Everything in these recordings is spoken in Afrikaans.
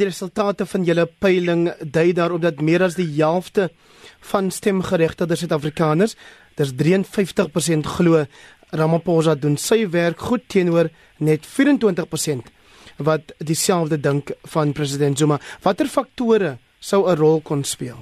Die resultate van julle peiling dui daarop dat meer as die helfte van stemgeregtigde Suid-Afrikaners, dis 53% glo Ramaphosa doen sy werk goed teenoor net 24% wat dieselfde dink van president Zuma. Watter faktore sou 'n rol kon speel?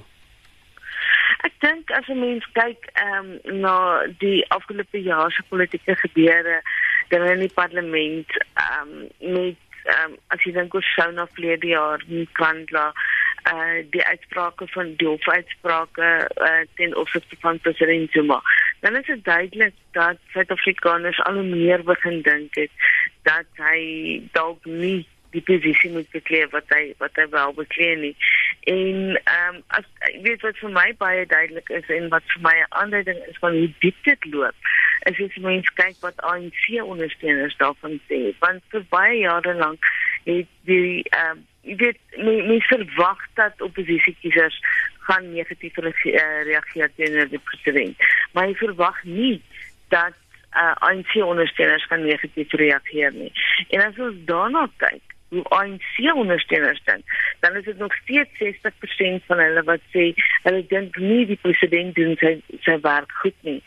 Ek dink as 'n mens kyk ehm um, na die afgelope jaar se politieke gebeure binne in die parlement ehm um, met ehm um, as jy dink oor sou na vlede jaar nie kan la eh uh, die uitsprake van die hofuitsprake uh, ten opsigte van president Zuma. Dan is dit duidelik dat Suid-Afrikaners al meer begin dink het dat hy dalk nie die posisie moet bekleë wat hy wat hy wel bekleë nie. En ehm um, as weet wat vir my baie duidelik is en wat vir my 'n aanduiding is van hoe diep dit loop is as mens kyk wat ANC ondersteuners daarvan sê. Want vir baie jare lank het die ehm um, jy weet mense verwag dat oppositiekiesers gaan negatief eh, reageer teenoor die president. Maar jy verwag nie dat uh, ANC ondersteuners gaan negatief reageer nie. En as ons daarna kyk ANC ondersteuners dink, dan is dit nog steeds 60% van hulle wat sê hulle dink nie die president doen sy sy werk goed nie.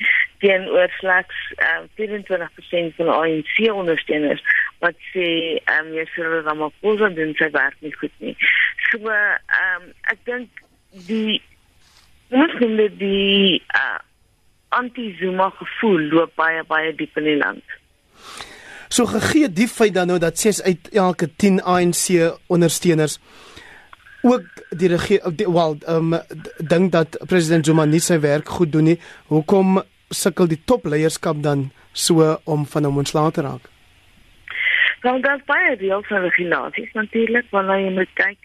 Teenoor slegs uh, 24% van ANC ondersteuners wat sê ehm um, Cyril Ramaphosa doen sy werk nie goed nie. So ehm um, ek dink die ons moet die uh, anti-Zuma gevoel loop baie baie diep in die land. So gegee die feit dan nou dat 6 uit elke 10 ANC ondersteuners ook die regering wel um dink dat president Zuma nie sy werk goed doen nie. Hoekom sukkel die topleierskap dan so om van hom ontslae te raak? Want daar's baie reëls en regulasies natuurlik wanneer jy moet kyk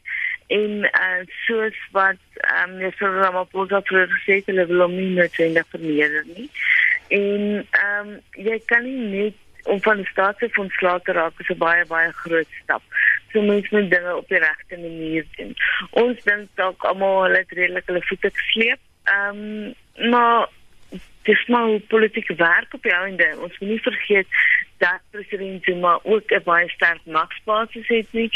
en uh, soos wat um, gesê het, hulle wil hom nie net in die vermeerder nie. En um, jy kan nie net om van die staatsfonds slaag te raak is 'n baie baie groot stap. So mense moet dinge op die regte manier doen. Ons dink dalk almal hulle het redelik hulle voete gesleep. Ehm um, maar dis maar politieke werk op jou en dan ons moet nie vergeet dat president Zuma ook 'n baie sterk magsbasis het nie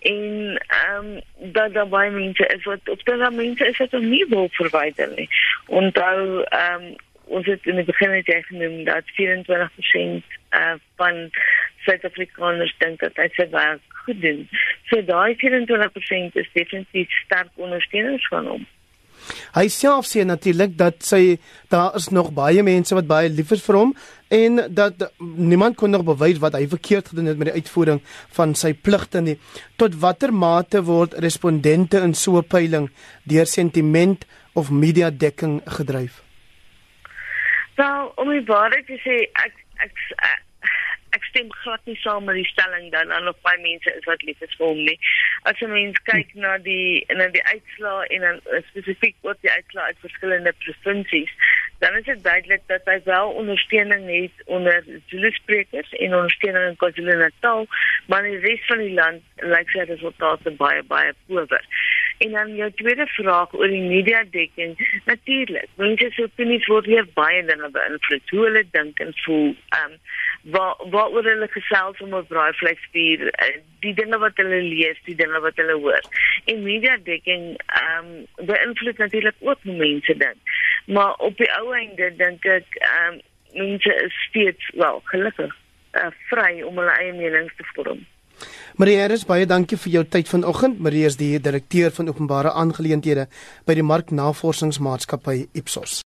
en ehm um, dat daar baie mense is wat op daardie mense is wat hom nie wil verwyder nie. Onthou ehm um, ons het in die begin net genoem dat 24% uh, eh, van Suid-Afrikaners dink dat hy sy werk goed doen. So daai 24% is definitief sterk ondersteuners van hom. Hy self sê natuurlik dat sy daar is nog baie mense wat baie lief is vir hom en dat niemand kon nog bewys wat hy verkeerd gedoen het met die uitvoering van sy pligte nie. Tot watter mate word respondente in so 'n peiling deur sentiment of media dekking gedryf? Om die waarheid te sê, ek ek ek stem glad nie saam met die stelling dat dan nog baie mense is wat lief is vir hom nie. As 'n mens kyk na die na die uitslae en dan spesifiek oor die uitslae uit verskillende provinsies, dan is dit duidelik dat hy wel ondersteuning het onder Zulu sprekers en ondersteuning in KwaZulu-Natal, maar in die res van die land lyk sy resultate baie baie power. En dan jou tweede vraag oor die media dekking. Natuurlik, mense se opinies word weer baie dinge beïnvloed. Hoe hulle dink en voel. Ehm um, wat wat hulle gesels om op braaivleisvuur? Uh, die dinge wat hulle lees, die dinge wat hulle hoor. En media dekking ehm um, beïnvloed natuurlik ook hoe mense dink. Maar op die ou einde dink ek ehm um, mense is steeds wel gelukkig uh, vry om hulle eie menings te vorm. Marie Harris, baie dankie vir jou tyd vanoggend. Marie is die direkteur van openbare aangeleenthede by die Marknavorsingsmaatskappy Ipsos.